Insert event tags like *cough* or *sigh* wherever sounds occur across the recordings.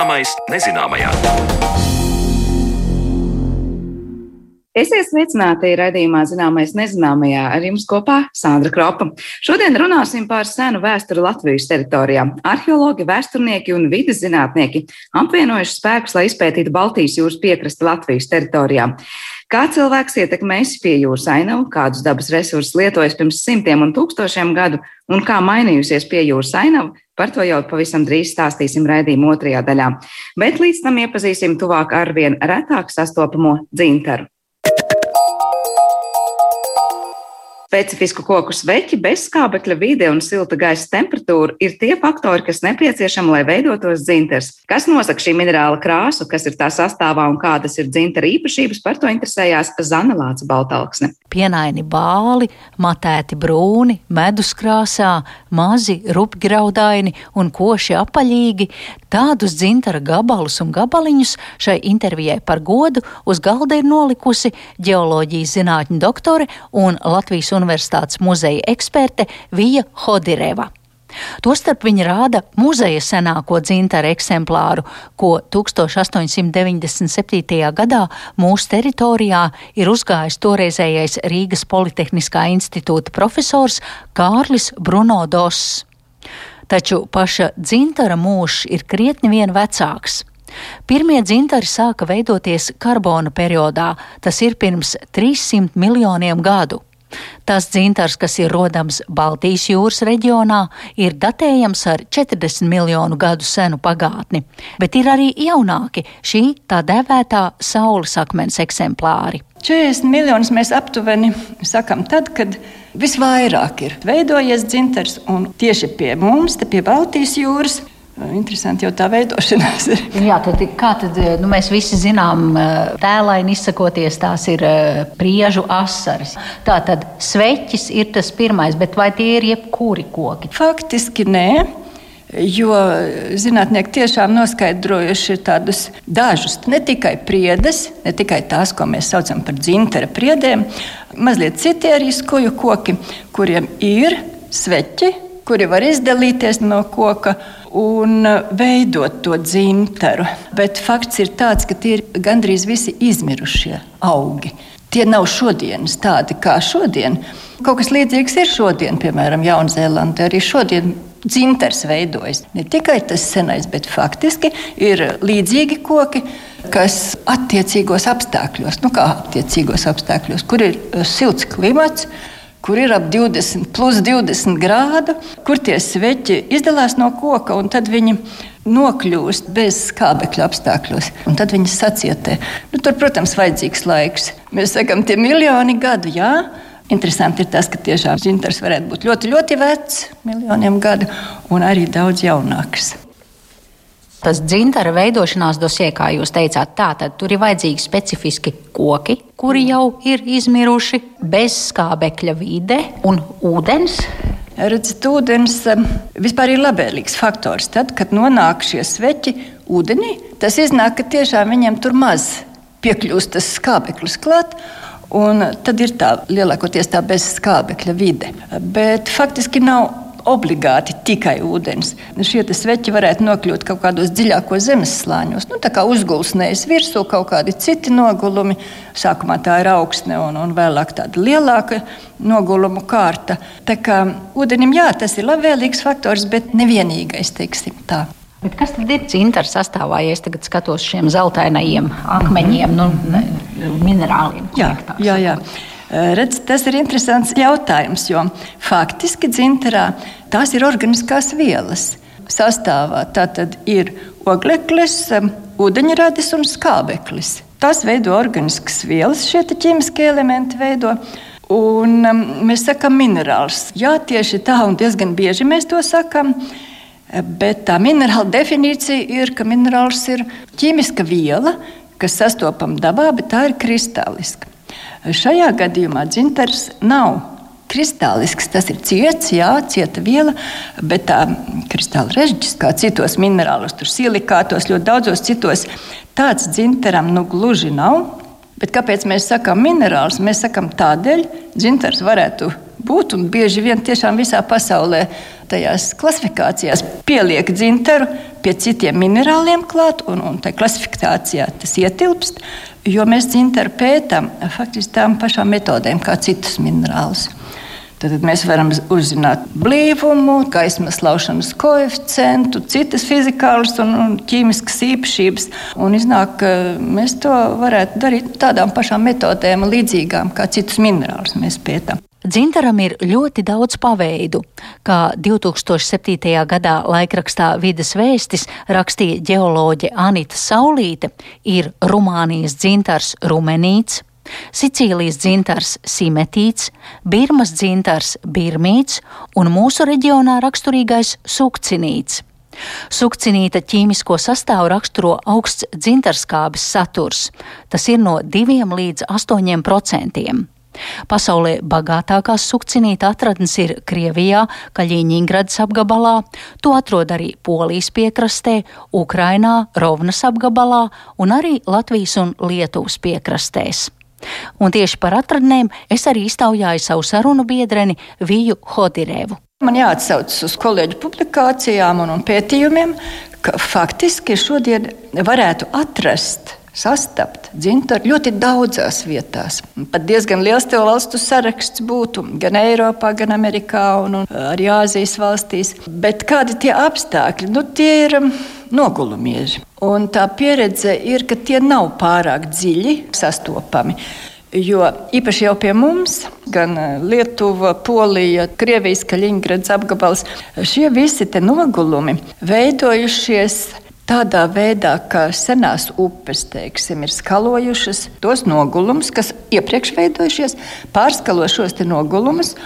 Zināmais nezināmajā. Esiet sveicināti raidījumā Zināmais nezināmajā ar jums kopā Sandra Kropa. Šodien runāsim par senu vēsturi Latvijas teritorijā. Arheologi, vēsturnieki un vidas zinātnieki apvienojuši spēkus, lai izpētītu Baltijas jūras piekrasti Latvijas teritorijā. Kā cilvēks ietekmēs pie jūras ainavu, kādus dabas resursus lietojas pirms simtiem un tūkstošiem gadu un kā mainījusies pie jūras ainava, par to jau pavisam drīz stāstīsim raidījuma otrajā daļā. Bet līdz tam iepazīsim tuvāk ar vien retāk sastopamo dzintaru. Specifisku koku sveķi, bezskābekļa vide un silta gaisa temperatūra ir tie faktori, kas nepieciešami, lai veidotos dzintars. Kas nosaka šī minerāla krāsu, kas ir tā sastāvā un kādas ir dzintara īpašības, par to interesējās Zana Lāca Baltalksne. Pienaini bāli, matēti brūni, meduskrāsā, mazi, rupgraudaini un koši apaļīgi. Tādus dzintara gabalus un gabaliņus šai intervijai par godu uz galda ir nolikusi ģeoloģijas zinātņu doktore un Latvijas Universitātes muzeja eksperte Vija Hodireva. Tostarp viņa rāda muzeja senāko dzintara eksemplāru, ko 1897. gadā mūsu teritorijā ir uzgājis toreizējais Rīgas Politehniskā institūta profesors Kārlis Bruno Doss. Taču paša dzintara mūžs ir krietni vien vecāks. Pirmie dzintari sāka veidoties karbona periodā, tas ir pirms 300 miljoniem gadu. Tas dzintars, kas ir rodams Baltijas jūras reģionā, ir datējams ar 40 miljonu gadu senu pagātni, bet ir arī jaunāki šī tā dēvētā saules akmens eksemplāri. 40 miljonus mēs aptuveni sakām tad, kad visvairāk ir veidojies dzintars un tieši pie mums, pie Baltijas jūras. Interesanti jau tā veidošanās ir. *laughs* Jā, tad, kā tad nu, mēs visi zinām, tēlaini izsakoties, tās ir priežu asaras. Tā tad sveķis ir tas pirmais, bet vai tie ir jebkuri koki? Faktiski nē. Jo zinātnieki tiešām noskaidrojuši tādus dažus, ne tikai priedes, ne tikai tās, ko mēs saucam par dzintara priedēm, mazliet citi arī skoju koki, kuriem ir sveķi, kuri var izdalīties no koka un veidot to dzimtaru. Bet fakts ir tāds, ka tie ir gandrīz visi izmirušie augi. Tie nav šodienas tādi kā šodien. Kaut kas līdzīgs ir šodien, piemēram, Jaunzēlandē. Arī šodien dzintars veidojas. Ne tikai tas senais, bet faktiski ir līdzīgi koki, kas attiecīgos apstākļos, nu kā attiecīgos apstākļos, kur ir silts klimats kur ir ap 20, plus 20 grādu, kur tie sveķi izdalās no koka, un tad viņi nokļūst bez skābekļa apstākļos, un tad viņi sacietē. Nu, tur, protams, vajadzīgs laiks. Mēs sakām, tie miljoni gadu, jā. Interesanti ir tas, ka tiešām dzintars varētu būt ļoti, ļoti vecs, miljoniem gadu, un arī daudz jaunāks. Tas dzintara veidošanās dosie, kā jūs teicāt, tā tad tur ir vajadzīgi specifiski koki, kuri jau ir izmiruši, bez skābekļa vide un ūdens. Redziet, ūdens um, vispār ir labvēlīgs faktors. Tad, kad nonāk šie sveķi ūdenī, tas iznāk, ka tiešām viņiem tur maz piekļūst tas skābeklis klāt. Un tad ir tā lielākoties tā bez skābekļa vide. Bet faktiski nav obligāti tikai ūdens. Šie sveķi varētu nokļūt kaut kādos dziļākos zemeslāņos, nu, tā kā uzgulsnējas virsū kaut kādi citi nogulumi. Sākumā tā ir augsne un, un vēlāk tāda lielāka nogulumu kārta. Tā kā ūdenim, jā, tas ir labvēlīgs faktors, bet nevienīgais, teiksim tā. Bet kas tad ir dzintara sastāvā, ja es tagad skatos šiem zeltainajiem akmeņiem, nu, ne, minerāliem? Jā, jā, jā. Eh, redz, tas ir interesants jautājums, jo faktiski dzinterā tās ir organiskās vielas. Sastāvā tātad ir ogleklis, eh, ūdeņradis un skābeklis. Tas veido organiskas vielas, šie ķīmiskie elementi veido. Un um, mēs sakām, minerāls. Jā, tieši tā, un diezgan bieži mēs to sakām. Bet tā minerāla definīcija ir, ka minerāls ir ķīmiska viela, kas sastopama dabā, bet tā ir kristāliska. Šajā gadījumā dzintars nav kristālisks. Tas ir ciets, jā, cieta viela, bet tā kristāla režģis, kā citos minerālos, tur silikātos, ļoti daudzos citos, tāds dzintaram nu gluži nav. Bet kāpēc mēs sakām minerāls? Mēs sakām tādēļ, dzintars varētu būt un bieži vien tiešām visā pasaulē tajās klasifikācijās pieliek dzintaru pie citiem minerāliem klāt, un, un tā klasifikācijā tas ietilpst, jo mēs dzintaru pētām faktiski tām pašām metodēm kā citus minerālus. Tad mēs varam uzzināt blīvumu, gaismas laušanas koeficientu, citas fizikālas un, un ķīmiskas īpašības. Un iznāk, ka mēs to varētu darīt tādām pašām metodēm, līdzīgām kā citus minerālus mēs pētām. Dzintaram ir ļoti daudz paveidu. Kā 2007. gadā laikrakstā Vides vēstis rakstīja ģeoloģe Anita Saulīte, ir Rumānijas dzintars rumenīts, Sicīlijas dzintars simetīts, Birmas dzintars birmīts un mūsu reģionā raksturīgais sukcinīts. Sukcinīta ķīmisko sastāvu raksturo augsts dzintarskābes saturs. Tas ir no 2 līdz 8 procentiem. Pasaulē bagātākās sukcinīta atradnes ir Krievijā, Kaļiņģeradas apgabalā, to atrod arī Polijas piekrastē, Ukrainā, Rovnas apgabalā un arī Latvijas un Lietuvas piekrastēs. Un tieši par atradnēm es arī iztaujāju savu sarunu biedreni Viju Hodirevu. Man jāatsaucas uz kolēģu publikācijām un, un pētījumiem, ka faktiski šodien varētu atrast sastapt dzintaru ļoti daudzās vietās. Pat diezgan liels to valstu saraksts būtu gan Eiropā, gan Amerikā un, un arī Āzijas valstīs. Bet kādi tie apstākļi? Nu, tie ir um, nogulumieži. Un tā pieredze ir, ka tie nav pārāk dziļi sastopami. Jo īpaši jau pie mums, gan uh, Lietuva, Polija, Krievijas, Kaļiņgrads apgabals, šie visi nogulumi veidojušies tādā veidā, ka senās upes teiksim, ir skalojušas tos nogulumus, kas iepriekš veidojušies, pārskalo šos nogulumus.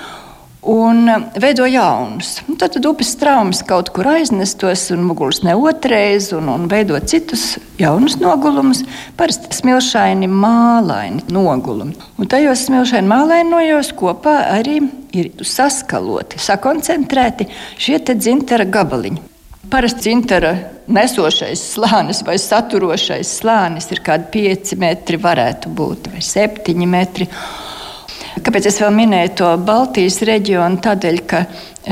Un um, veido jaunus. Nu, tad, tad upes traumas kaut kur aiznestos, un muguls ne otrreiz, un, un veido citus jaunus nogulumus. Parasti smilšaini, mālaini nogulumi. Un tajos smilšaini mālainojos kopā arī ir saskaloti, sakoncentrēti šie dzintara gabaliņi. Parasti dzintara nesošais slānis vai saturošais slānis ir kaut kādi 5 metri, varētu būt vai 7 metri. Kāpēc es vēl minēju to Baltijas reģionu? Tādēļ, ka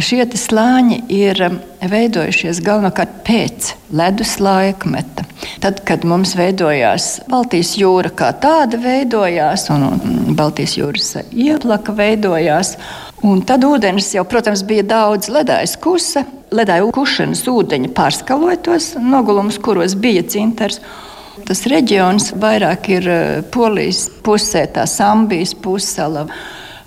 šie slāņi ir veidojušies galvenokārt pēc ledus laikmeta. Tad, kad mums veidojās Baltijas jūra kā tāda, veidojās, un, Baltijas jūras ieplaka veidojās, un tad ūdens jau, protams, bija daudz ledājas kusa. Ledāja kušanas ūdeņi pārskaloja tos nogulumus, kuros bija cintars. Tas reģions vairāk ir eh, Polijas pusē, tā Sambijas pussala.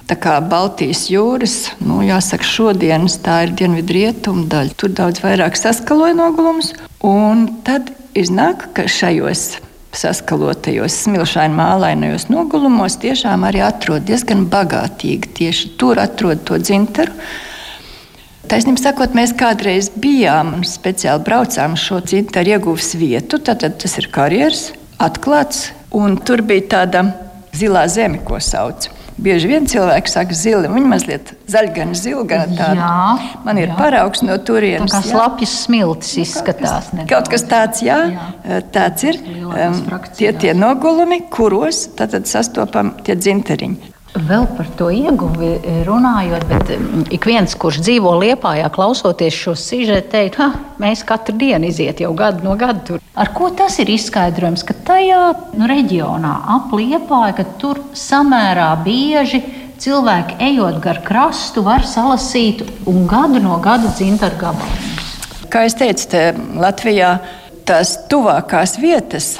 Tā kā Baltijas jūras, nu, jāsaka, šodienas tā ir dienvidrietumu daļa. Tur daudz vairāk saskaloja nogulumus, un tad iznāk, ka šajos saskalotajos, smilšaini mālainajos nogulumos tiešām arī atrod diezgan bagātīgi. Tieši tur atrod to dzintaru Taisnība sakot, mēs kādreiz bijām un speciāli braucām šo citu ieguves vietu. Tad tas ir karjeras, atklāts, un tur bija tāda zilā zeme, ko sauc. Bieži vien cilvēki saka, zila. Viņa mazliet zaļa, gan zila, gan tāda. Jā, Man ir jā. paraugs no turienes. Tā kā slapjas smiltis nu, izskatās. Kaut kas, kaut kas tāds, jā, jā. tāds ir. Um, tie tie nogulumi, kuros tad sastopam tie dzinteriņi. Vēl par to ieguvi runājot, bet ik viens, kurš dzīvo Liepājā, klausoties šo sižetu, teikt, mēs katru dienu iziet jau gadu no gada tur. Ar ko tas ir izskaidrojams, ka tajā nu, reģionā ap Liepāju, ka tur samērā bieži cilvēki ejot gar krastu var salasīt un gadu no gada dzintaru gabaliņus? Kā jau teicu, Latvijā tās tuvākās vietas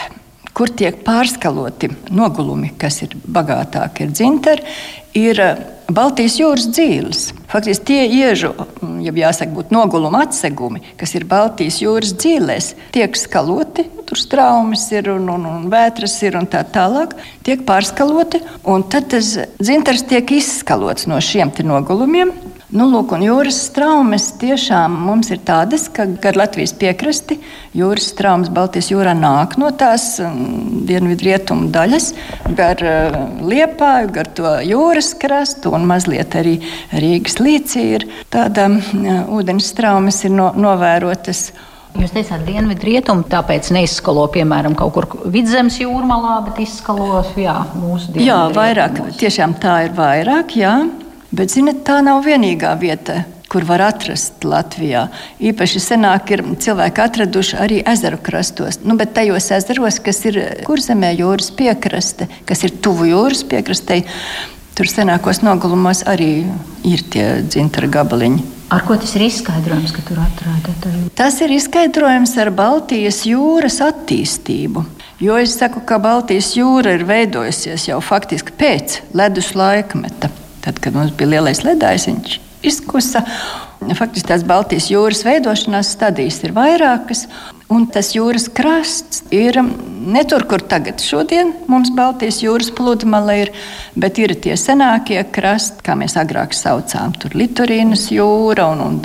kur tiek pārskaloti nogulumi, kas ir bagātāki ar dzintari, ir eh, Baltijas jūras dzīves. Faktiski tie iežu, mm, ja jāsaka, būtu noguluma atsegumi, kas ir Baltijas jūras dzīvēs, tiek skaloti. Tur straumes ir un, un, un vētras ir un tā tālāk. Tiek pārskaloti, un tad tas dzintars tiek izskalots no šiem nogulumiem. Nu, lūk, jūras traumas tiešām mums ir tādas, ka gar Latvijas piekrasti jūras traumas Baltijas jūrā nāk no tās um, dienvidrietumu daļas, gar uh, liepāju, gar to jūras krastu un mazliet arī Rīgas līcī ir tāda uh, ūdens traumas ir no, novērotas. Jūs teicāt, dienvidu rietumu, tāpēc neizskalo, piemēram, kaut kur vidzemes jūrmalā, bet izskalo jā, mūsu dienvidu. Jā, vairāk, tiešām tā ir vairāk, jā. Bet, ziniet, tā nav vienīgā vieta. kur var atrast Latvijā. Īpaši senāk ir cilvēki atraduši arī ezeru krastos, nu, bet tajos ezeros, kas ir kurzemē jūras piekraste, kas ir tuvu jūras piekrastei, tur senākos nogalumos arī ir tie dzintara gabaliņi. Ar ko tas ir izskaidrojams, ka tur atrādāt? Tas ir izskaidrojams ar Baltijas jūras attīstību. Jo es saku, ka Baltijas jūra ir veidojusies jau faktiski pēc ledus laikmeta. Tad, kad mums bija lielais ledājs, viņš izkusa. Faktiski tās Baltijas jūras veidošanās stadijas ir vairākas, un tas jūras krasts ir ne tur, kur tagad šodien mums Baltijas jūras pludmale ir, bet ir tie senākie krasti, kā mēs agrāk saucām, tur Litorīnas jūra un, un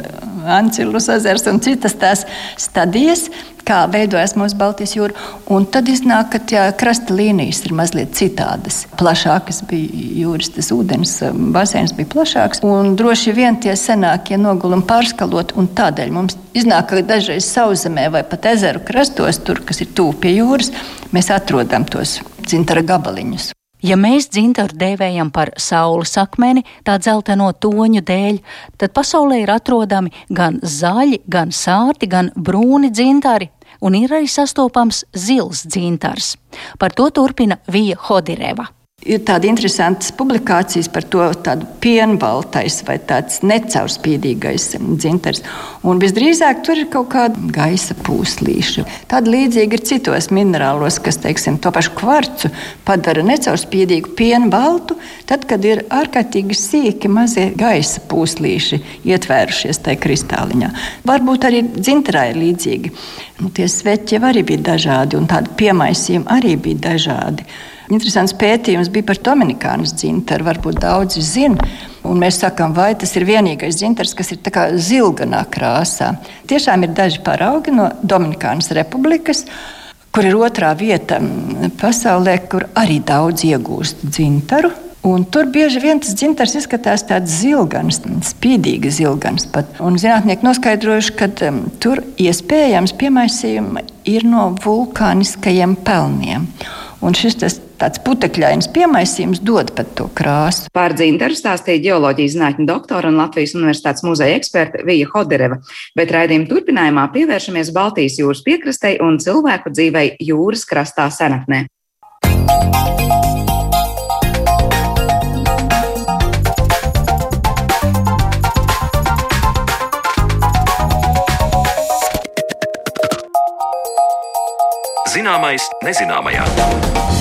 Ancilus ezers un citas tās stadijas, kā veidojas mūsu Baltijas jūra. Un tad iznāk, ka tie krasta līnijas ir mazliet citādas. Plašākas bija jūras, tas ūdens um, basēns bija plašāks. Un droši vien tie senākie nogulumi pārskalot, un tādēļ mums iznāk, ka dažreiz sauszemē vai pat ezeru krastos, tur, kas ir tuvu pie jūras, mēs atrodam tos dzintara gabaliņus. Ja mēs dzintaru dēvējam par saules akmeni, tā dzelteno toņu dēļ, tad pasaulē ir atrodami gan zaļi, gan sārti, gan brūni dzintari, un ir arī sastopams zils dzintars. Par to turpina Vija Hodireva. Ir tādas interesantas publikācijas par to, pienbaltais vai tāds necaurspīdīgais dzintars. Un visdrīzāk tur ir kaut kāda gaisa pūslīša. Tāda līdzīga ir citos minerālos, kas, teiksim, to pašu kvarcu padara necaurspīdīgu pienbaltu, tad, kad ir ārkārtīgi sīki mazie gaisa pūslīši ietvērušies tajā kristāliņā. Varbūt arī dzintarā ir līdzīgi. Nu, tie sveķi arī bija dažādi, un tādi piemaisījumi arī bija dažādi. Interesants pētījums bija par Dominikānas dzintaru. Varbūt daudzi zina. Un mēs sakām, vai tas ir vienīgais dzintars, kas ir zilganā krāsā. Tiešām ir daži paraugi no Dominikānas republikas, kur ir otrā vieta pasaulē, kur arī daudz iegūst dzintaru. Un tur bieži vien tas dzintars izskatās tāds zilgans, spīdīgs zilgans. Pat. Un zinātnieki noskaidrojuši, ka um, tur iespējams piemaisījumi ir no vulkāniskajiem pelniem. Un šis tas tāds putekļains piemaisījums dod pat to krāsu. Par dzintaru stāstīja geoloģijas zinātņu doktora un Latvijas Universitātes muzeja eksperta Vija Hodereva, bet raidījuma turpinājumā pievēršamies Baltijas jūras piekrastei un cilvēku dzīvei jūras krastā senatnē. Zināmais nezināmajā.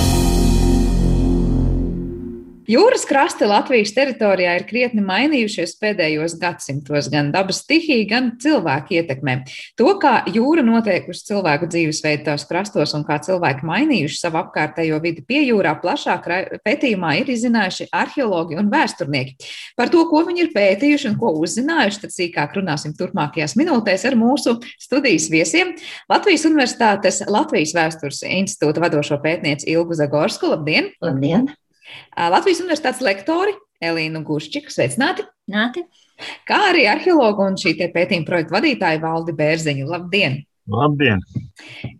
Jūras krasti Latvijas teritorijā ir krietni mainījušies pēdējos gadsimtos, gan dabas stihija, gan cilvēku ietekmē. To, kā jūra noteikusi cilvēku dzīvesveidu tās krastos un kā cilvēki mainījuši savu apkārtējo vidi pie jūrā, plašāk pētījumā ir izzinājuši arheologi un vēsturnieki. Par to, ko viņi ir pētījuši un ko uzzinājuši, tad sīkāk runāsim turpmākajās minūtēs ar mūsu studijas viesiem. Latvijas Universitātes Latvijas vēstures institūta vadošo pētnieci Ilgu Zagorsku. Labdien! Labdien! Latvijas Universitātes lektori Elīnu Guščiku. Sveicināti! Nāti. Kā arī arheologu un šī pētījuma projekta vadītāju Valdi Bērziņu. Labdien! Labdien!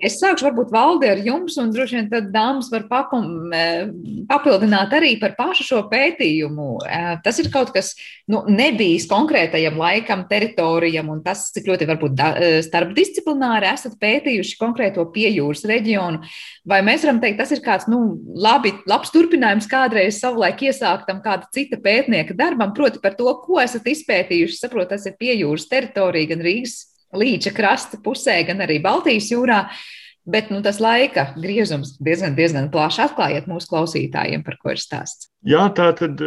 Es sākšu varbūt valdi ar jums, un droši vien tad dāmas var papum, papildināt arī par pašu šo pētījumu. Tas ir kaut kas nu, nebijis konkrētajam laikam, teritorijam, un tas, cik ļoti varbūt da, starpdisciplināri esat pētījuši konkrēto piejūras reģionu. Vai mēs varam teikt, tas ir kāds nu, labi, labs turpinājums kādreiz savulaik iesāktam kāda cita pētnieka darbam, proti par to, ko esat izpētījuši. Saprotu, tas ir piejūras teritorija gan Rīgas līča krasta pusē, gan arī Baltijas jūrā. Bet nu, tas laika griezums diezgan, diezgan plaši atklājiet mūsu klausītājiem, par ko ir stāsts. Jā, tā tad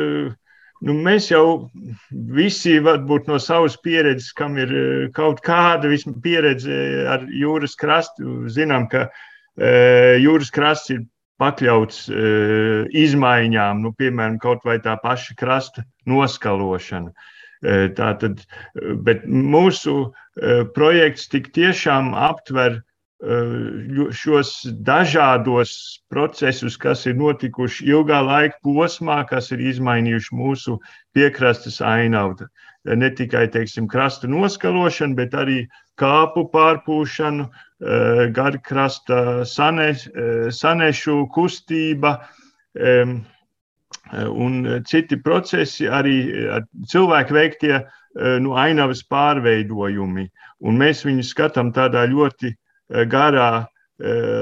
nu, mēs jau visi, varbūt no savas pieredzes, kam ir kaut kāda pieredze ar jūras krastu, zinām, ka jūras krasts ir pakļauts izmaiņām, nu, piemēram, kaut vai tā paša krasta noskalošana. Tātad, bet mūsu projekts tik tiešām aptver šos dažādos procesus, kas ir notikuši ilgā laika posmā, kas ir izmainījuši mūsu piekrastes ainavu. Ne tikai teiksim, krasta noskalošana, bet arī kāpu pārpūšanu, garkrasta sanešu kustība, un citi procesi, arī cilvēku veiktie nu, ainavas pārveidojumi. Un mēs viņus skatām tādā ļoti garā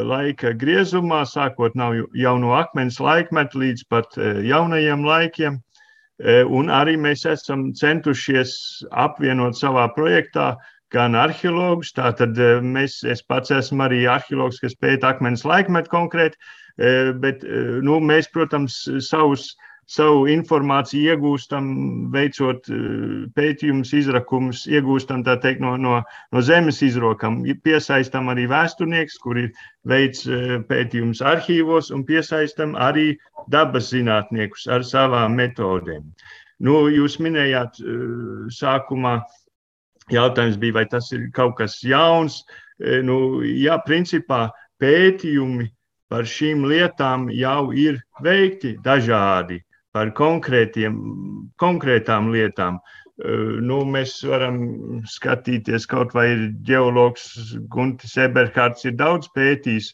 laika griezumā, sākot jau no akmens laikmeta līdz pat jaunajiem laikiem. Un arī mēs esam centušies apvienot savā projektā gan arheologus. Tātad mēs, es pats esmu arī arheologs, kas pēta akmens laikmetu konkrēti, bet nu, mēs, protams, savus savu informāciju iegūstam, veicot pētījumus, izrakumus, iegūstam teikt, no, no, no zemes izrokam. Piesaistam arī vēsturnieks, kuri veic pētījumus arhīvos, un piesaistam arī dabas zinātniekus ar savām metodēm. Nu, jūs minējāt sākumā, jautājums bija, vai tas ir kaut kas jauns. Nu, jā, principā pētījumi par šīm lietām jau ir veikti dažādi par konkrētām lietām. Nu, mēs varam skatīties, kaut vai ir ģeologs Guntis Eberhards, ir daudz pētījis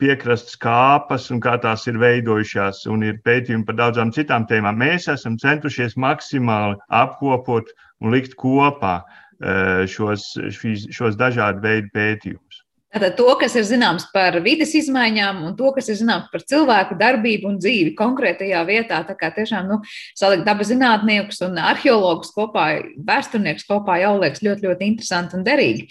piekrastes kāpas un kā tās ir veidojušās, un ir pētījumi par daudzām citām tēmām. Mēs esam centušies maksimāli apkopot un likt kopā šos, šīs, šos dažādu veidu pētījumus. Tātad to, kas ir zināms par vidas izmaiņām un to, kas ir zināms par cilvēku darbību un dzīvi konkrētajā vietā. Tā kā tiešām nu, salikt dabas zinātniekus un arheologus kopā, vēsturniekus kopā jau liekas ļoti, ļoti interesanti un derīgi.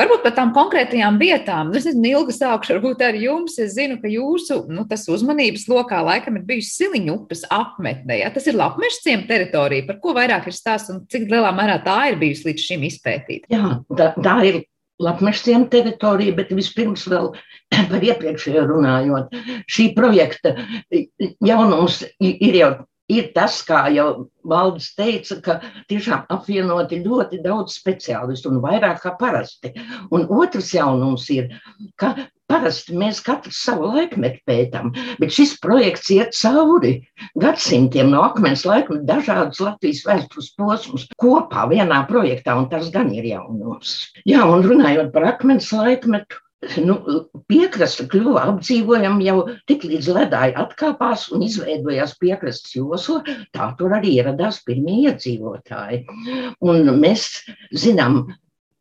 Varbūt par tām konkrētajām vietām, nu, es nezinu, ilgi sākšu varbūt ar jums. Es zinu, ka jūsu nu, uzmanības lokā laikam ir bijusi Siliņu upes apmetne. Ja? Tas ir Lapmešciem teritorija, par ko vairāk ir stāsts un cik lielā mērā tā ir bijusi līdz šim izpētīta. Jā, tā, tā ir Latmešiem teritorija, bet vispirms vēl *clears throat* par iepriekšējo runājot. Šī projekta jaunums ir jau ir tas, kā jau Valdis teica, ka tiešām apvienoti ļoti daudz speciālistu un vairāk kā parasti. Un otrs jaunums ir, ka Parasti mēs katrs savu laikmetu pētām, bet šis projekts iet cauri gadsimtiem no akmens laikmeta dažādus Latvijas vēstures posmus kopā vienā projektā, un tas gan ir jaunums. Jā, un runājot par akmens laikmetu, nu, piekrasta kļuva apdzīvojama jau tik līdz ledāji atkāpās un izveidojās piekrastes josla, tā tur arī ieradās pirmie iedzīvotāji. Un mēs zinām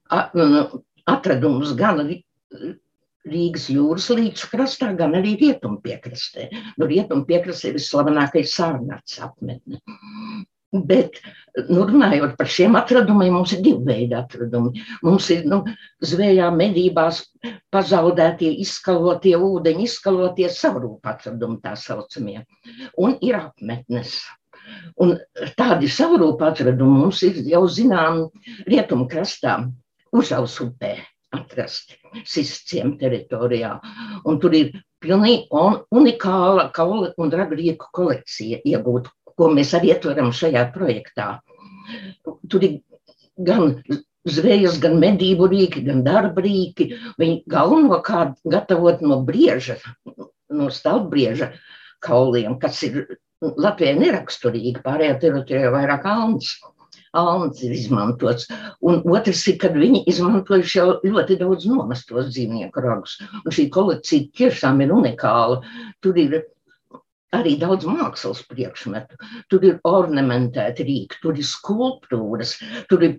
atradumus gan Rīgas jūras līča krastā, gan arī rietumpiekrastē. Nu, rietumpiekrastē ir vislavenākais sārnāts apmetne. Bet, nu, runājot par šiem atradumiem, mums ir divi veidi atradumi. Mums ir nu, zvejā, medībās pazaudētie, izskalotie ūdeņi, izskalotie savrūpa atradumi, tā saucamie. Un ir apmetnes. Un tādi savrūpa atradumi mums ir jau zinām rietumkrastā, Užaus upē atrasti Sistiem teritorijā. Un tur ir pilnīgi unikāla kaula un ragrieku kolekcija iegūta, ko mēs arī ietveram šajā projektā. Tur ir gan zvejas, gan medību rīki, gan darba rīki. Viņi galvenokārt gatavot no brieža, no stāvbrieža kauliem, kas ir Latvijai neraksturīgi, pārējā teritorijā vairāk alns alns ir izmantots. Un otrs ir, kad viņi izmantojuši jau ļoti daudz nomestos dzīvnieku ragus. Un šī kolekcija tiešām ir unikāla. Tur ir arī daudz mākslas priekšmetu. Tur ir ornamentēti rīki, tur ir skulptūras, tur ir,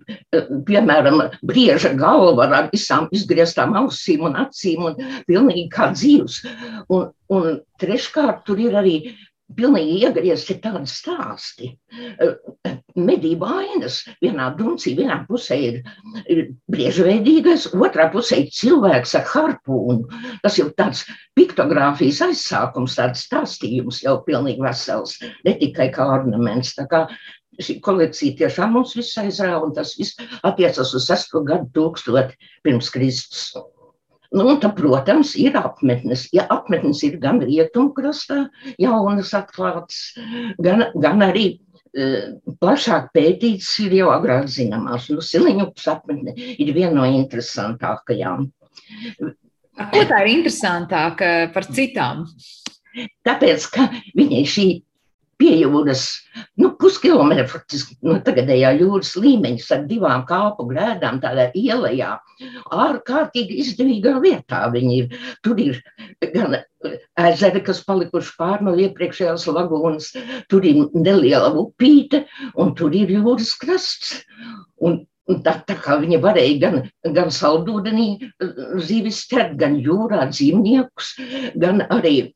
piemēram, brieža galva ar visām izgrieztām ausīm un acīm un pilnīgi kā dzīvs. Un, un treškārt tur ir arī pilnīgi iegriezti tādi stāsti. Medību ainas vienā duncī, vienā pusē ir, ir briežveidīgais, otrā pusē ir cilvēks ar harpūnu. Tas jau tāds piktogrāfijas aizsākums, tāds stāstījums jau pilnīgi vesels, ne tikai kā ornaments. Tā kā šī kolekcija tiešām mums viss aizrāva, un tas viss attiecas uz 6. gadu tūkstoti pirms Kristus. Nu, tā, protams, ir apmetnes. Ja apmetnes ir gan rietumkrastā, jaunas atklātas, gan, gan arī e, plašāk pētītas ir jau agrāk zināmās. Nu, Siliņupas apmetne ir viena no interesantākajām. Ko tā ir interesantāka par citām? Tāpēc, ka viņai šī pie jūras nu, puskilometru faktiski no tagadējā jūras līmeņa ar divām kāpu grēdām tādā ielajā. Ārkārtīgi izdevīgā vietā viņi ir. Tur ir gan ezeri, kas palikuši pār no iepriekšējās lagūnas, tur ir neliela upīte un tur ir jūras krasts. Un Tā, tā kā viņi varēja gan, gan saldūdenī zivis ķert, gan jūrā dzīvniekus, gan arī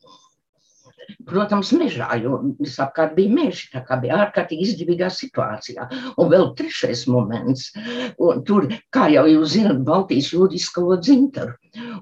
protams, mežā, jo visapkārt bija meži, tā kā bija ārkārtīgi izdevīgā situācijā. Un vēl trešais moments, un tur, kā jau jūs zinat, Baltijas jūra izskalo dzintaru.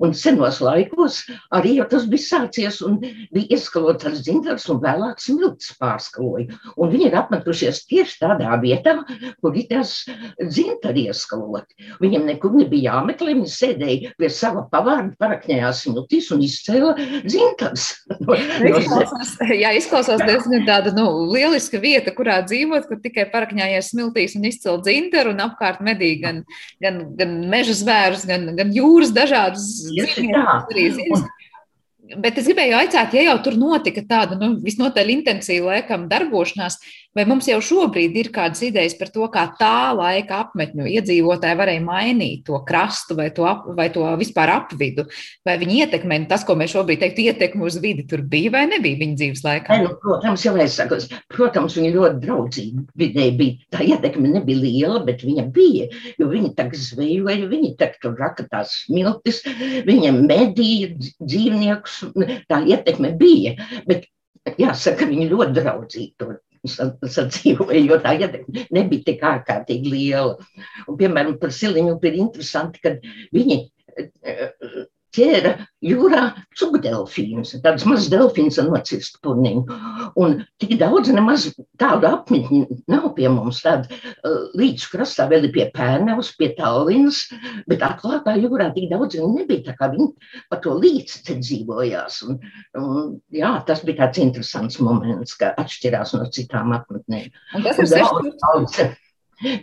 Un senos laikos arī tas bija sācies un bija ieskalots ar dzintars un vēlāk smilts pārskaloja. Un viņi ir apmetušies tieši tādā vietā, kur ir tās dzintari ieskaloti. Viņiem nekur nebija jāmeklē, viņi sēdēja pie sava pavārda, parakņējās smiltīs un izcēla dzintars. *laughs* No, no izklausās, *laughs* jā, izklausās diezgan tāda nu, lieliska vieta, kurā dzīvot, kur tikai parakņājies smiltīs un izcelt dzinteru un apkārt medī gan, gan, gan meža zvērus, gan, gan jūras dažādas dzīvniekus. Bet es gribēju jautāt, ja jau tur notika tāda nu, visnotaļ intensīva laikam darbošanās, Vai mums jau šobrīd ir kādas idejas par to, kā tā laika apmetņu iedzīvotāji varēja mainīt to krastu vai to, ap, vai to vispār apvidu? Vai viņi ietekmē tas, ko mēs šobrīd teiktu, ietekmi uz vidi tur bija vai nebija viņa dzīves laikā? Nu, protams, jau es saku, protams, viņa ļoti draudzīgi vidē bija. Tā ietekme nebija liela, bet viņa bija, jo viņi tagad zvejoja, viņi tagad tur raka tās smiltis, viņa medīja dzīvniekus, tā ietekme bija. Bet jāsaka, viņi ļoti draudzīgi tur sadzīvoja, jo tā ietekme nebija tik ārkārtīgi liela. Un, piemēram, par siliņu ir interesanti, ka viņi ķēra jūrā cukdelfīnus, tādas mazas delfīnas ar nocirstu purniņu. Un tik daudz nemaz tādu apmetņu nav pie mums. Tāda uh, līdz krastā vēl ir pie Pērnevas, pie Tallinas, bet atklātā jūrā tik daudz nebija, tā kā viņi pa to līdz te dzīvojās. Un, un, jā, tas bija tāds interesants moments, ka atšķirās no citām apmetnēm. Un tas ir daudz, daudz.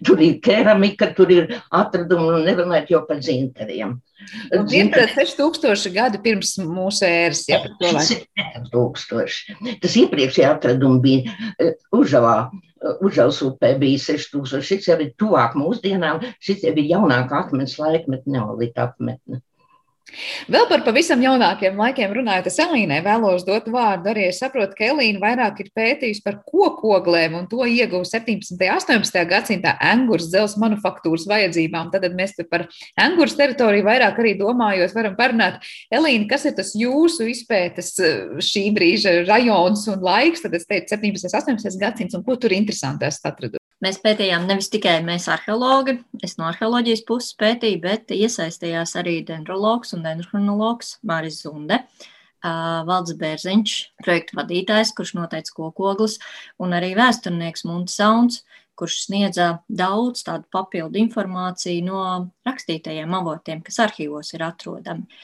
Tur ir keramika, tur ir atradumi, un nerunājot jau par dzinteriem. Ir 6000 gadi pirms mūsu ēras. Ja, tas ir 1000. Tas iepriekšējā atradumi bija eh, Užavā. Užavas upē bija 6000. Šis jau ir tuvāk mūsdienām. Šis jau ir jaunāka akmens laikmetne, neolita apmetne. Vēl par pavisam jaunākiem laikiem runājot, es Elīnai vēlos dot vārdu. Arī es saprotu, ka Elīna vairāk ir pētījusi par kokoglēm un to ieguvu 17. un 18. gadsimtā angurs dzelzs manufaktūras vajadzībām. Tad mēs par angurs teritoriju vairāk arī domājot, varam parunāt. Elīna, kas ir tas jūsu izpētes šī brīža rajons un laiks? Tad es teicu 17. un 18. gadsimts un ko tur interesanti esat atradusi? Mēs pētījām nevis tikai mēs arheologi, es no arheoloģijas puses pētīju, bet iesaistījās arī dendrologs un dendrochronologs Māris Zunde. Uh, Valds Bērziņš, projekta vadītājs, kurš noteica kokoglis, un arī vēsturnieks Munts Sauns, kurš sniedza daudz tādu papildu informāciju no rakstītajiem avotiem, kas arhīvos ir atrodami.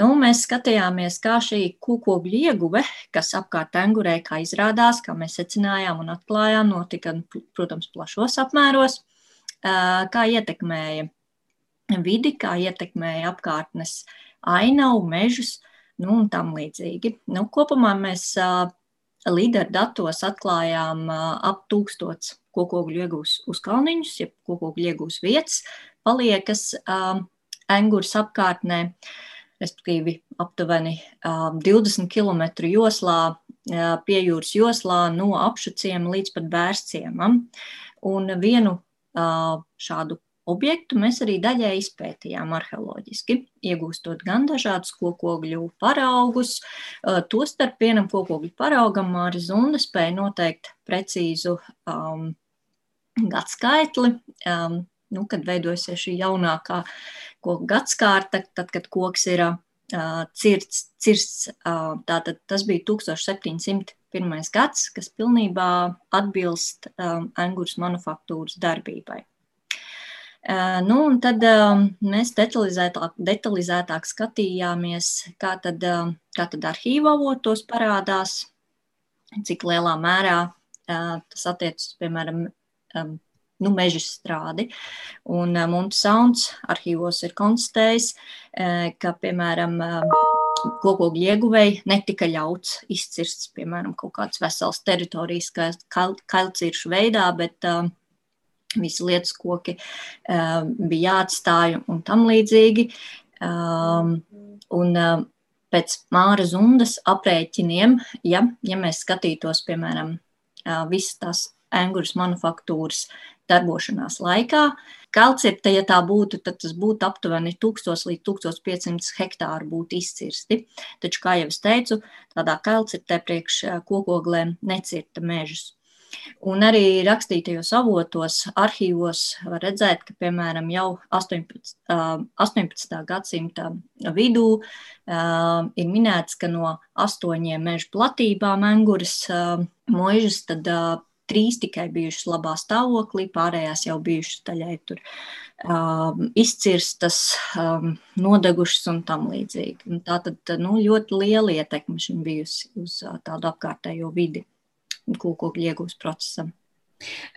Nu, mēs skatījāmies, kā šī kūkogļu ieguve, kas apkārt angurē, kā izrādās, kā mēs secinājām un atklājām, notika, protams, plašos apmēros, kā ietekmēja vidi, kā ietekmēja apkārtnes ainavu, mežus, nu, un tam līdzīgi. Nu, kopumā mēs līderu datos atklājām ap tūkstots kokogļu iegūs uz kalniņus, jeb kokogļu iegūs vietas, paliekas angurs apkārtnē. Respektīvi aptuveni 20 km joslā, pie jūras joslā no apšuciem līdz pat bērciemam. Un vienu šādu objektu mēs arī daļai izpētījām arheoloģiski, iegūstot gan dažādus kokogļu paraugus, tostarp vienam kokogļu paraugam Māris Zunda spēja noteikt precīzu um, gadskaitli, um, nu, kad veidojasies šī jaunākā koku gadskārta, tad, kad koks ir uh, cirts, cirsts, uh, tātad tas bija 1701. gads, kas pilnībā atbilst um, angurs manufaktūras darbībai. Nu, un tad mēs detalizētāk, detalizētāk skatījāmies, kā tad, kā tad arhīva avotos parādās, cik lielā mērā tas attiecas, piemēram, nu, meža strādi. Un Montes Sounds arhīvos ir konstatējis, ka, piemēram, koku ieguvēji netika ļauts izcirst, piemēram, kaut kādas veselas teritorijas, kā kailciršu veidā, bet uh, visi lietas koki uh, bija jāatstāj un tam līdzīgi. Um, un, uh, pēc Māra Zundas aprēķiniem, ja, ja mēs skatītos, piemēram, uh, visas tās angļu manufaktūras darbošanās laikā, Kalcirta, ja tā būtu, tad tas būtu aptuveni 1000 līdz 1500 hektāru būtu izcirsti. Taču, kā jau es teicu, tādā kalcirtē priekš kokoglēm necirta mežus. Un arī rakstītajos avotos, arhīvos var redzēt, ka, piemēram, jau 18, 18. gadsimta vidū ir minēts, ka no astoņiem meža platībām Enguras mūžas, trīs tikai bijušas labā stāvoklī, pārējās jau bijušas daļai tur um, izcirstas, um, nodegušas un tam līdzīgi. Un tā tad nu, ļoti liela ietekme šim bijusi uz uh, tādu apkārtējo vidi kūkokļu iegūst procesam.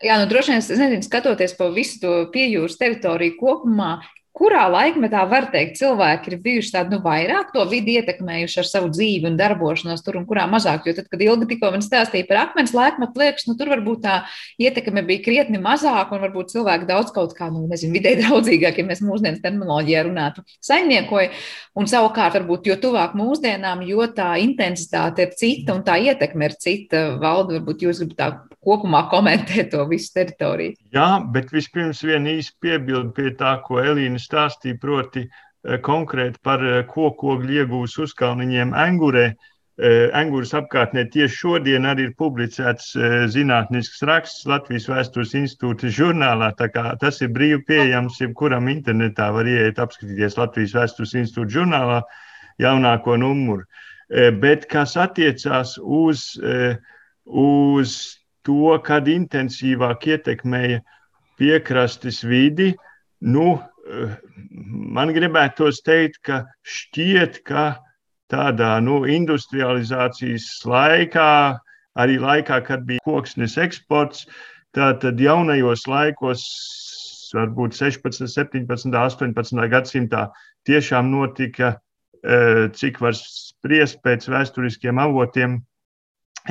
Jā, nu droši vien, es nezinu, skatoties pa visu to piejūras teritoriju kopumā, kurā laikmetā var teikt, cilvēki ir bijuši tādi nu, vairāk to vidi ietekmējuši ar savu dzīvi un darbošanos tur, un kurā mazāk. Jo tad, kad ilgi tikko man stāstīja par akmens laikmetu, liekas, nu, tur varbūt tā ietekme bija krietni mazāka, un varbūt cilvēki daudz kaut kā, nu, nezinu, vidē draudzīgāk, ja mēs mūsdienas terminoloģijā runātu, saimniekoja. Un savukārt, varbūt, jo tuvāk mūsdienām, jo tā intensitāte ir cita un tā ietekme ir cita. Valda, varbūt jūs gribat tā kopumā komentēt to visu teritoriju. Jā, bet vispirms viena īsa piebilde pie tā, ko Elīna stāstīja, proti eh, konkrēti par eh, kokogļu iegūs uzkalniņiem Engurē. Engūras eh, apkārtnē tieši šodien arī ir publicēts zinātnisks raksts Latvijas Vēstures institūta žurnālā. Tas ir brīvi pieejams, jebkuram internetā var ieiet apskatīties Latvijas Vēstures institūta žurnālā jaunāko numuru. Bet kas attiecās uz, uz to, kad intensīvāk ietekmēja piekrastes vidi, nu, eh, man gribētos teikt, ka šķiet, ka tādā nu, industrializācijas laikā, arī laikā, kad bija koksnes eksports, tātad jaunajos laikos, varbūt 16, 17, 18 gadsimtā, tiešām notika, eh, cik var spriest pēc vēsturiskiem avotiem,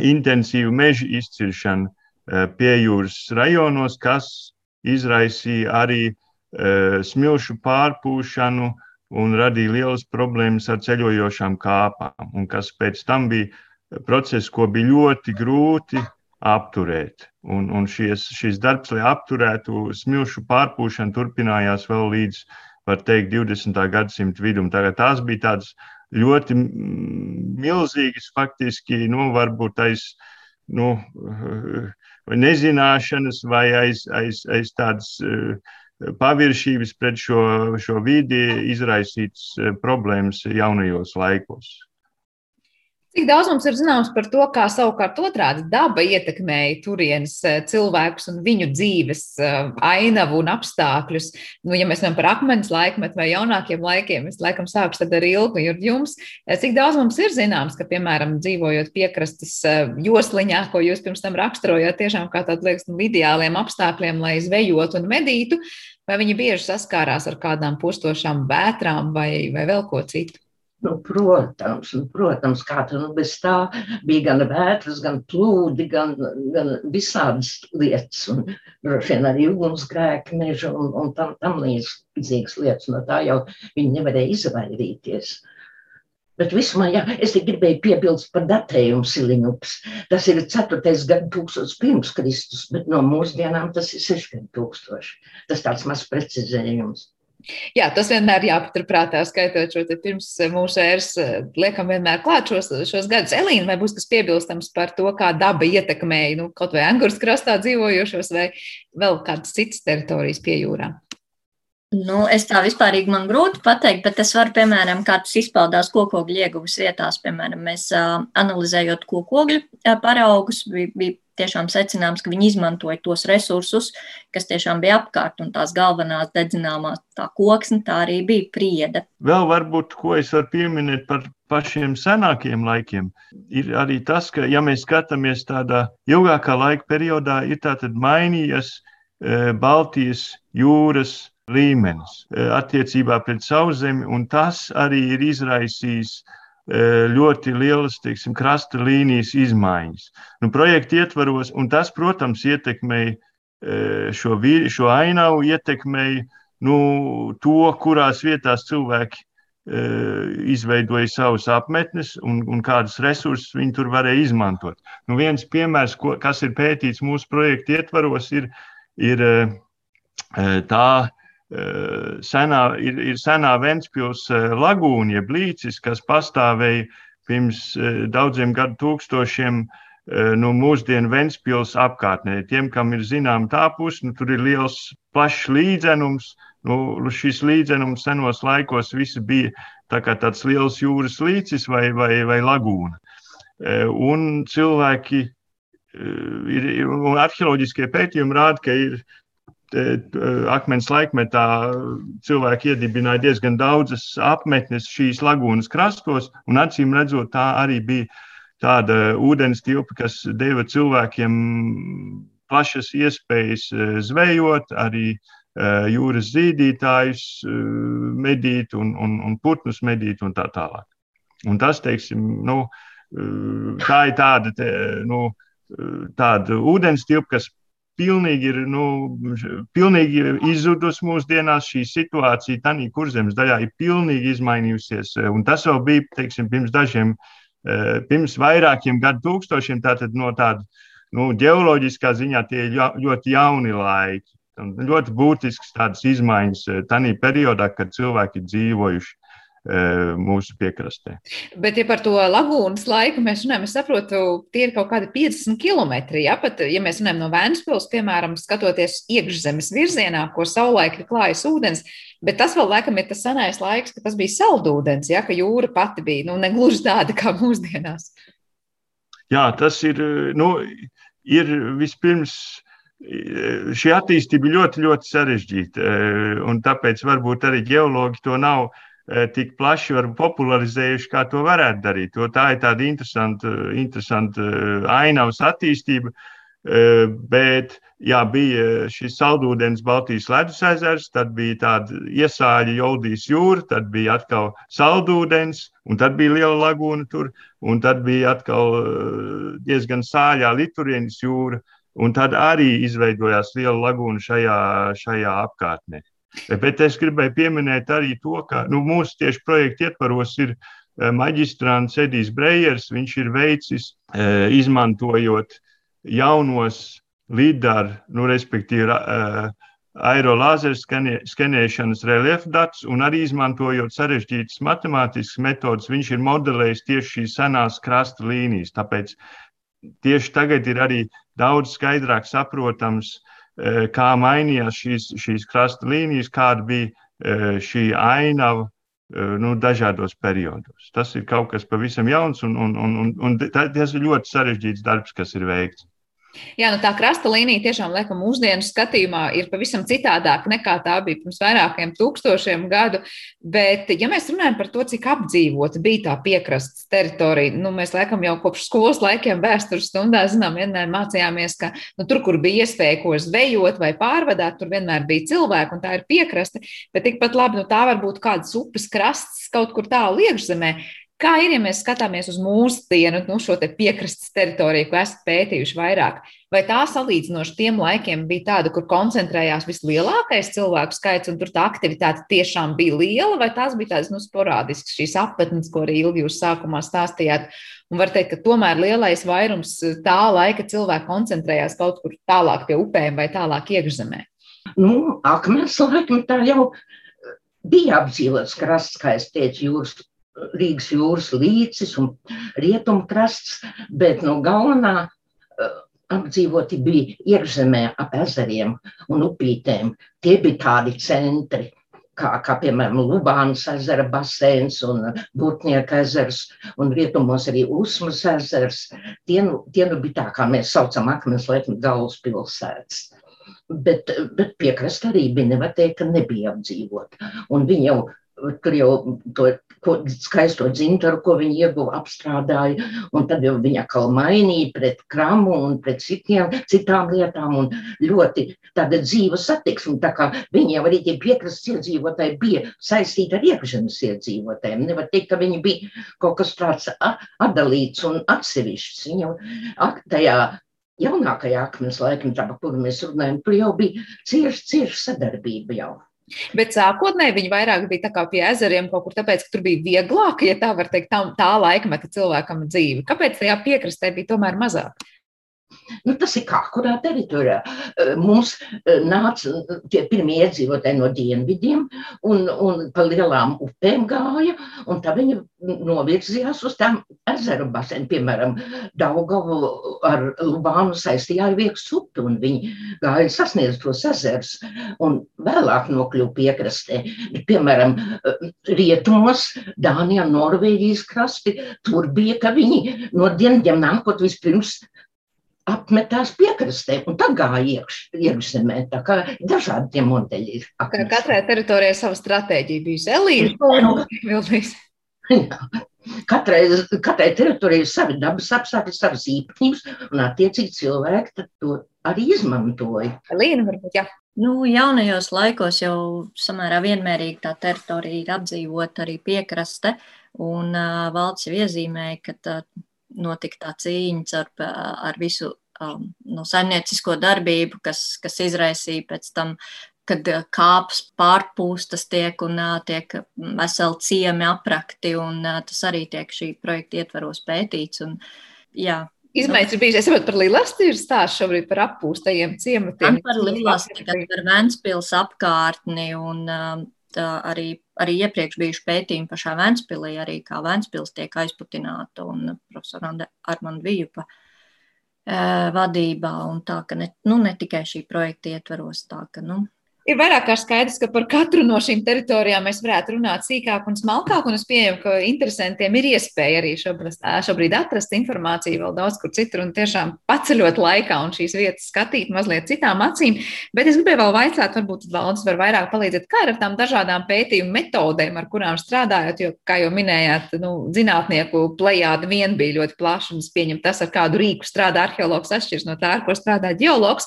intensīvu meža izciršanu eh, pie jūras rajonos, kas izraisīja arī eh, smilšu pārpūšanu un radīja lielas problēmas ar ceļojošām kāpām, un kas pēc tam bija process, ko bija ļoti grūti apturēt. Un, un šies, šis darbs, lai apturētu smilšu pārpūšanu, turpinājās vēl līdz, var teikt, 20. gadsimta vidum. Tagad tās bija tādas ļoti milzīgas, faktiski, nu, varbūt aiz nu, nezināšanas vai aiz, aiz, aiz tādas eh, paviršības pret šo, šo vidi izraisītas eh, problēmas jaunajos laikos. Cik daudz mums ir zināms par to, kā savukārt otrādi daba ietekmēja turienes eh, cilvēkus un viņu dzīves eh, ainavu un apstākļus? Nu, ja mēs runājam par akmens laikmetu vai jaunākiem laikiem, es laikam sākšu ar ilgu jums. Eh, cik daudz mums ir zināms, ka, piemēram, dzīvojot piekrastes josliņā, ko jūs pirms tam raksturojāt, tiešām kā tādu liekas, nu, ideāliem apstākļiem, lai zvejotu un medītu, vai viņi bieži saskārās ar kādām postošām vētrām vai, vai vēl ko citu? Nu, protams, nu, protams, kā tur nu, bez tā bija gan vētras, gan plūdi, gan, gan visādas lietas, un droši vien arī ugunsgrēki, meža un, un tam, tam līdzīgas lietas. No tā jau viņi nevarēja izvairīties. Bet vismaz, jā, es te gribēju piebilst par datējumu siliņups. Tas ir 4. gadu tūkstots pirms Kristus, bet no mūsdienām tas ir 6 tūkstoši. Tas tāds maz precizējums. Jā, tas vienmēr jāpaturprātā, skaitot šo pirms mūsu ēras, liekam, vienmēr klāt šos, šos gadus. Elīna, vai būs kas piebilstams par to, kā daba ietekmēja nu, kaut vai Angūras krastā dzīvojošos, vai vēl kādas citas teritorijas pie jūrām? Nu, es tā vispārīgi man grūti pateikt, bet es varu, piemēram, kā tas izpaudās kokogļu ieguves vietās. Piemēram, mēs analizējot kokogļu paraugus, bija, bija tiešām secināms, ka viņi izmantoja tos resursus, kas tiešām bija apkārt, un tās galvenās dedzināmās tā koksne, tā arī bija priede. Vēl varbūt, ko es varu pieminēt par pašiem senākiem laikiem, ir arī tas, ka, ja mēs skatāmies tādā ilgākā laika periodā, ir tātad mainījies e, Baltijas jūras līmenis e, attiecībā pret sauszemi, un tas arī ir izraisījis ļoti lielas teiksim, krasta līnijas izmaiņas. Nu, projekta ietvaros, un tas, protams, ietekmēja šo, šo ainavu, ietekmēja nu, to, kurās vietās cilvēki izveidoja savus apmetnes un, un kādus resursus viņi tur varēja izmantot. Nu, viens piemērs, ko, kas ir pētīts mūsu projekta ietvaros, ir, ir tā senā, ir, ir senā Ventspils lagūna, jeb līcis, kas pastāvēja pirms daudziem gadu tūkstošiem no mūsdienu Ventspils apkārtnē. Tiem, kam ir zinām tā puse, nu, tur ir liels, plašs līdzenums. Nu, šis līdzenums senos laikos bija tā tāds liels jūras līcis vai, vai, vai lagūna. Un cilvēki ir, un arheoloģiskie pētījumi rāda, ka ir akmens laikmetā cilvēki iedibināja diezgan daudzas apmetnes šīs lagūnas krastos, un acīm redzot, tā arī bija tāda ūdens tilpa, kas deva cilvēkiem plašas iespējas zvejot, arī jūras zīdītājus medīt un, un, un putnus medīt un tā tālāk. Un tas, teiksim, nu, tā ir tāda, te, nu, tāda ūdens tilpa, kas pilnīgi ir nu, pilnīgi izzudusi mūsdienās. Šī situācija tādā kurzemes daļā ir pilnīgi izmainījusies. Un tas vēl bija teiksim, pirms dažiem, eh, pirms vairākiem gadu tūkstošiem. Tātad no tāda nu, ģeoloģiskā ziņā tie ir ļoti jauni laiki. Un ļoti būtisks tādas izmaiņas eh, tajā periodā, kad cilvēki dzīvojuši mūsu piekrastē. Bet, ja par to lagūnas laiku mēs runājam, es saprotu, tie ir kaut kādi 50 km. Ja, pat, ja mēs runājam no Vēnspils, piemēram, skatoties iekšzemes virzienā, ko savulaik ir klājas ūdens, bet tas vēl laikam ir tas senais laiks, ka tas bija saldūdens, ja, ka jūra pati bija nu, negluži tāda kā mūsdienās. Jā, tas ir, nu, ir vispirms šī attīstība ļoti, ļoti sarežģīta. E, un tāpēc varbūt arī geologi to nav tik plaši popularizējuši, kā to varētu darīt. To tā ir tāda interesanta, interesanta eh, ainavas attīstība. Eh, bet jā, bija šis saldūdens Baltijas ledus ezers, tad bija tāda iesāļa Joldijas jūra, tad bija atkal saldūdens, un tad bija liela lagūna tur, un tad bija atkal diezgan sāļā Liturienas jūra, un tad arī izveidojās liela lagūna šajā, šajā apkārtnē. Bet es gribēju pieminēt arī to, ka nu, mūsu tieši projekta ietvaros ir eh, maģistrāns Edijs Brejers. Viņš ir veicis, eh, izmantojot jaunos līdaru, nu, respektīvi, eh, aerolāzeru skenēšanas reliefu datus un arī izmantojot sarežģītas matemātiskas metodas, viņš ir modelējis tieši šīs senās krasta līnijas. Tāpēc tieši tagad ir arī daudz skaidrāk saprotams, uh, kā mainījās šīs, šīs krasta līnijas, kāda bija eh, šī ainava eh, nu, dažādos periodos. Tas ir kaut kas pavisam jauns, un, un, un, un, un tas ir ļoti sarežģīts darbs, kas ir veikts. Jā, nu tā krasta līnija tiešām, laikam, mūsdienu skatījumā ir pavisam citādāka nekā tā bija pirms vairākiem tūkstošiem gadu. Bet, ja mēs runājam par to, cik apdzīvota bija tā piekrastes teritorija, nu, mēs laikam jau kopš skolas laikiem vēstures stundā zinām, vienmēr mācījāmies, ka nu, tur, kur bija iespēja ko zvejot vai pārvadāt, tur vienmēr bija cilvēki, un tā ir piekraste. Bet tikpat labi, nu, tā var būt kādas upes krasts kaut kur tālu iekšzemē. Kā ir, ja mēs skatāmies uz mūsdienu, nu, šo te piekrastes teritoriju, ko esat pētījuši vairāk? Vai tā salīdzinoši tiem laikiem bija tāda, kur koncentrējās vislielākais cilvēku skaits, un tur tā aktivitāte tiešām bija liela, vai tās bija tādas nu, sporādiskas šīs apmetnes, ko arī Ilgi jūs sākumā stāstījāt? Un var teikt, ka tomēr lielais vairums tā laika cilvēku koncentrējās kaut kur tālāk pie upēm vai tālāk iekšzemē. Nu, akmens laikmetā jau bija apdzīvots krasts, kā es teicu, jūras Rīgas jūras līcis un rietumkrasts, bet no galvenā uh, apdzīvoti bija iekšzemē ap ezeriem un upītēm. Tie bija tādi centri, kā, kā piemēram Lubānas ezera baseins un Būtnieka ezers un rietumos arī Usmas ezers. Tie nu, tie nu bija tā, kā mēs saucam akmens laiku galvaspilsētas. Bet, bet piekrasta arī bija, nevar teikt, ka nebija apdzīvota. Un viņi jau tur jau to ko, skaisto dzintaru, ko viņi ieguva, apstrādāja, un tad jau viņa atkal mainīja pret kramu un pret citiem, citām lietām, un ļoti tāda dzīva satiksme, tā kā viņiem arī tie piekrastes iedzīvotāji bija saistīti ar iekšzemes iedzīvotājiem. Nevar teikt, ka viņi bija kaut kas tāds atdalīts un atsevišķs. Viņa tajā jaunākajā akmens laikmetā, par kuru mēs runājam, tur jau bija cieša, cieša sadarbība jau. Bet sākotnēji viņi vairāk bija pie ezeriem kaut kur, tāpēc, ka tur bija vieglāk, ja tā var teikt, tā, tā laikmeta cilvēkam dzīve. Kāpēc tajā piekrastē bija tomēr mazāk? Nu, tas ir kā kurā teritorijā. Mums nāca tie pirmie iedzīvotāji no dienvidiem un, un pa lielām upēm gāja, un tā viņi novirzījās uz tām ezeru basēm. Piemēram, Daugavu ar Lubānu saistījā ar Vieks upi, un viņi gāja sasniedz tos ezerus, un vēlāk nokļuva piekrastē. Piemēram, rietumos, Dānijā, Norvēģijas krasti, tur bija, ka viņi no dienvidiem nākot vispirms apmetās piekrastē un tad gāja iekš, iekšzemē. Tā kā dažādi tie modeļi ir. Apmetās. Katrai teritorijai sava stratēģija bijusi. Elīna. *laughs* Katrai, katrai teritorijai ir savi dabas apstākļi, savas īpatnības, un attiecīgi cilvēki to arī izmantoja. Līna, varbūt, jā. Nu, jaunajos laikos jau samērā vienmērīgi tā teritorija ir apdzīvota arī piekraste, un uh, valsts jau iezīmēja, ka tā, notika tā cīņa ar, ar visu um, no saimniecisko darbību, kas, kas izraisīja pēc tam, kad kāps pārpūstas tiek un uh, tiek veseli ciemi aprakti, un uh, tas arī tiek šī projekta ietvaros pētīts. Un, jā, Izmaiņas ir bijušas, es saprotu, par Lilasti ir stāsts šobrīd par apūstajiem ciematiem. Par Lilasti, gan par Ventspils apkārtni un um, arī, arī iepriekš bijuši pētījumi pašā Vēnspilī, arī kā Vēnspils tiek aizputināta un profesora Armanda Vijupa vadībā, un tā, ka ne, nu, ne tikai šī projekta ietveros, tā, ka, nu, Ir vairāk kā skaidrs, ka par katru no šīm teritorijām mēs varētu runāt sīkāk un smalkāk, un es pieņemu, ka interesantiem ir iespēja arī šobrīd, šobrīd atrast informāciju vēl daudz kur citur un tiešām paceļot laikā un šīs vietas skatīt mazliet citām acīm. Bet es gribēju vēl vaicāt, varbūt Valdis var vairāk palīdzēt, kā ir ar tām dažādām pētījumu metodēm, ar kurām strādājot, jo, kā jau minējāt, nu, zinātnieku plejāda vien bija ļoti plaša, un es pieņemu tas, ar kādu rīku strādā arheologs atšķirs no tā, ar ko strādā ģeologs.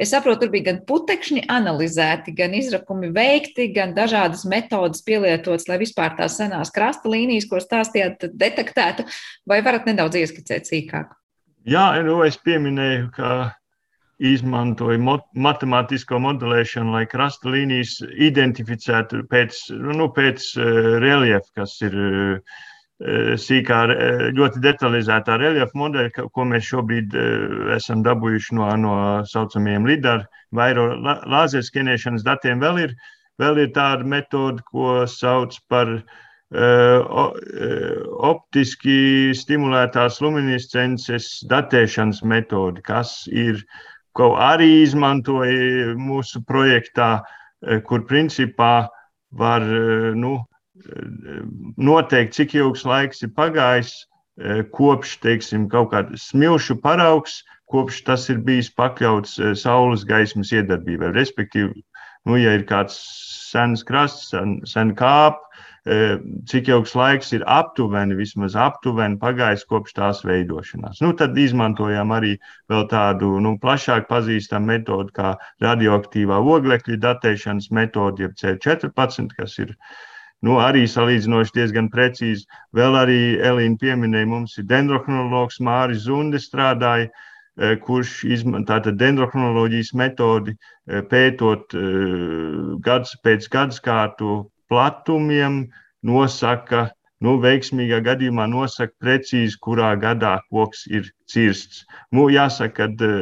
Es saprotu, tur bija gan putekšņi analizēti, gan izrakumi veikti, gan dažādas metodas pielietotas, lai vispār tās senās krasta līnijas, ko stāstījāt, detektētu. Vai varat nedaudz ieskicēt sīkāk? Jā, nu es pieminēju, ka izmantoja matemātisko modelēšanu, lai krasta līnijas identificētu pēc, nu, pēc uh, reliefa, kas ir uh, Eh, sīkā, eh, ļoti detalizētā reliefa modeļa, ko mēs šobrīd eh, esam dabūjuši no, no saucamajiem LIDAR, vairo lāzeru skenēšanas datiem. Vēl ir, vēl ir tāda metode, ko sauc par uh, optiski stimulētās luminescences datēšanas metodi, kas ir, ko arī izmantoja mūsu projektā, kur principā var nu, noteikt, cik ilgs laiks ir pagājis e, kopš, teiksim, kaut kāda smilšu paraugs, kopš tas ir bijis pakļauts e, saules gaismas iedarbībai. Respektīvi, nu, ja ir kāds sens krasts, sen, sen kāp, e, cik ilgs laiks ir aptuveni, vismaz aptuveni pagājis kopš tās veidošanās. Nu, tad izmantojām arī tādu nu, plašāk pazīstamu metodu, kā radioaktīvā oglekļa datēšanas metode, jeb C14, kas ir uh, nu, arī salīdzinoši diezgan precīzi. Vēl arī Elīna pieminēja, mums ir dendrochronologs Māris Zunde strādāja, e, kurš izmanto dendrochronoloģijas metodi, e, pētot e, gads pēc gadsimtu platumiem, nosaka, nu, veiksmīgā gadījumā nosaka precīzi, kurā gadā koks ir cirsts. Nu, jāsaka, ka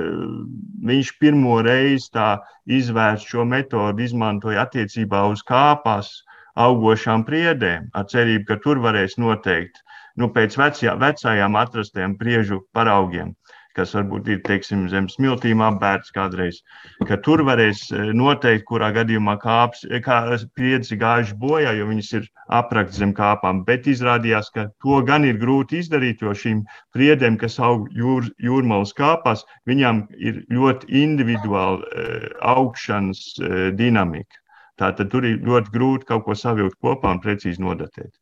viņš pirmo reizi tā izvērst šo metodi izmantoja attiecībā uz kāpās augošām priedēm, ar cerību, ka tur varēs noteikt nu, pēc vecajā, vecajām atrastiem priežu paraugiem, kas varbūt ir teiksim, zem smiltīm apbērts kādreiz, ka tur varēs e, noteikt, kurā gadījumā kāps, e, kā priedzi gājuši bojā, jo viņas ir aprakts zem kāpām. Bet izrādījās, ka to gan ir grūti izdarīt, jo šīm priedēm, kas aug jūr, jūrmalas kāpās, viņām ir ļoti individuāla augšanas dinamika. Tātad tur ir ļoti grūti kaut ko savilkt kopā un precīzi nodatēt.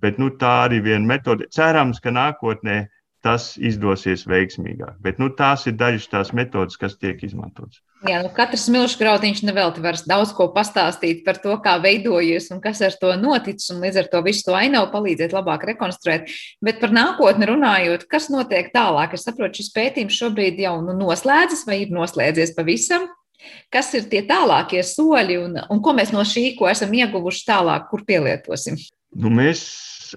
Bet nu, tā arī viena metode. Cerams, ka nākotnē tas izdosies veiksmīgāk. Bet nu, tās ir dažas tās metodas, kas tiek izmantotas. Jā, nu katrs milzīgs grautiņš nevelti var daudz ko pastāstīt par to, kā veidojies un kas ar to noticis, līdz ar to visu to ainavu palīdzēt labāk rekonstruēt. Bet par nākotni runājot, kas notiek tālāk? Es saprotu, šis pētījums šobrīd jau nu, noslēdzas vai ir noslēdzies pavisam. Kas ir tie tālākie soļi un, un ko mēs no šī, ko esam ieguvuši tālāk, kur pielietosim? Nu, mēs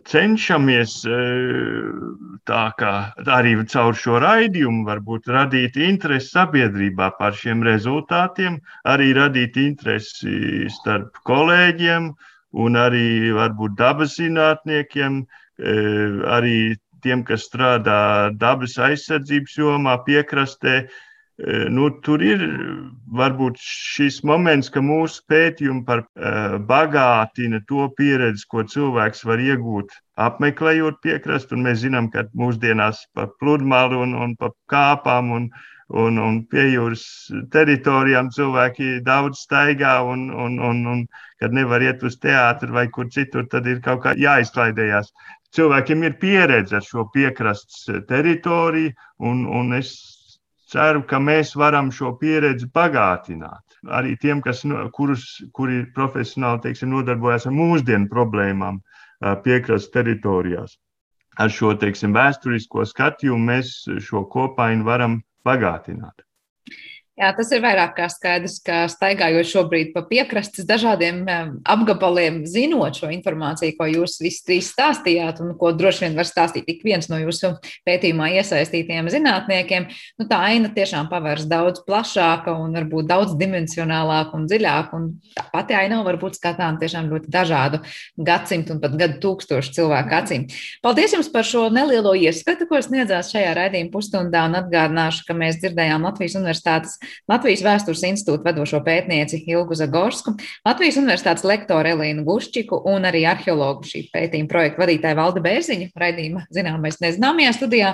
cenšamies e, tā kā arī caur šo raidījumu varbūt radīt interesi sabiedrībā par šiem rezultātiem, arī radīt interesi starp kolēģiem un arī varbūt dabas zinātniekiem, e, arī tiem, kas strādā dabas aizsardzības jomā, piekrastē, nu, tur ir varbūt šis moments, ka mūsu pētījumi par uh, bagātina to pieredzi, ko cilvēks var iegūt apmeklējot piekrastu. Mēs zinām, ka mūsdienās pa pludmali un, un pa kāpām un, un, un pie jūras teritorijām cilvēki daudz staigā un, un, un, un kad nevar iet uz teātru vai kur citur, tad ir kaut kā jāizklaidējās. Cilvēkiem ir pieredze ar šo piekrastes teritoriju, un, un es ceru, ka mēs varam šo pieredzi bagātināt. Arī tiem, kas, kurus, kuri profesionāli teiksim, nodarbojas ar mūsdienu problēmām piekrastes teritorijās. Ar šo teiksim, vēsturisko skatījumu mēs šo kopainu varam bagātināt. Jā, tas ir vairāk kā skaidrs, ka staigājot šobrīd pa piekrastes dažādiem apgabaliem, zinot šo informāciju, ko jūs visi trīs stāstījāt, un ko droši vien var stāstīt ik viens no jūsu pētījumā iesaistītiem zinātniekiem, nu, tā aina tiešām pavērs daudz plašāka un varbūt daudz dimensionālāka un dziļāka. Un tā pati aina var būt skatām tiešām ļoti dažādu gadsimtu un pat gadu tūkstošu cilvēku acīm. Paldies jums par šo nelielo ieskatu, ko sniedzāt šajā raidījuma pusstundā, un atgādināšu, ka mēs dzirdējām Latvijas Universitātes Latvijas vēstures institūta vadošo pētnieci Ilgu Zagorsku, Latvijas universitātes lektoru Elīnu Guščiku un arī arheologu šī pētījuma projekta vadītāju Valde Bērziņu, raidījuma zināmais nezināmajā studijā,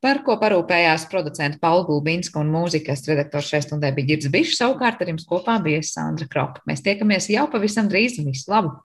par ko parūpējās producenta Paula Gulbinska un mūzikas redaktors šai stundē bija Girds Bišs, savukārt ar jums kopā bija Sandra Kropa. Mēs tiekamies jau pavisam drīz, visu labu!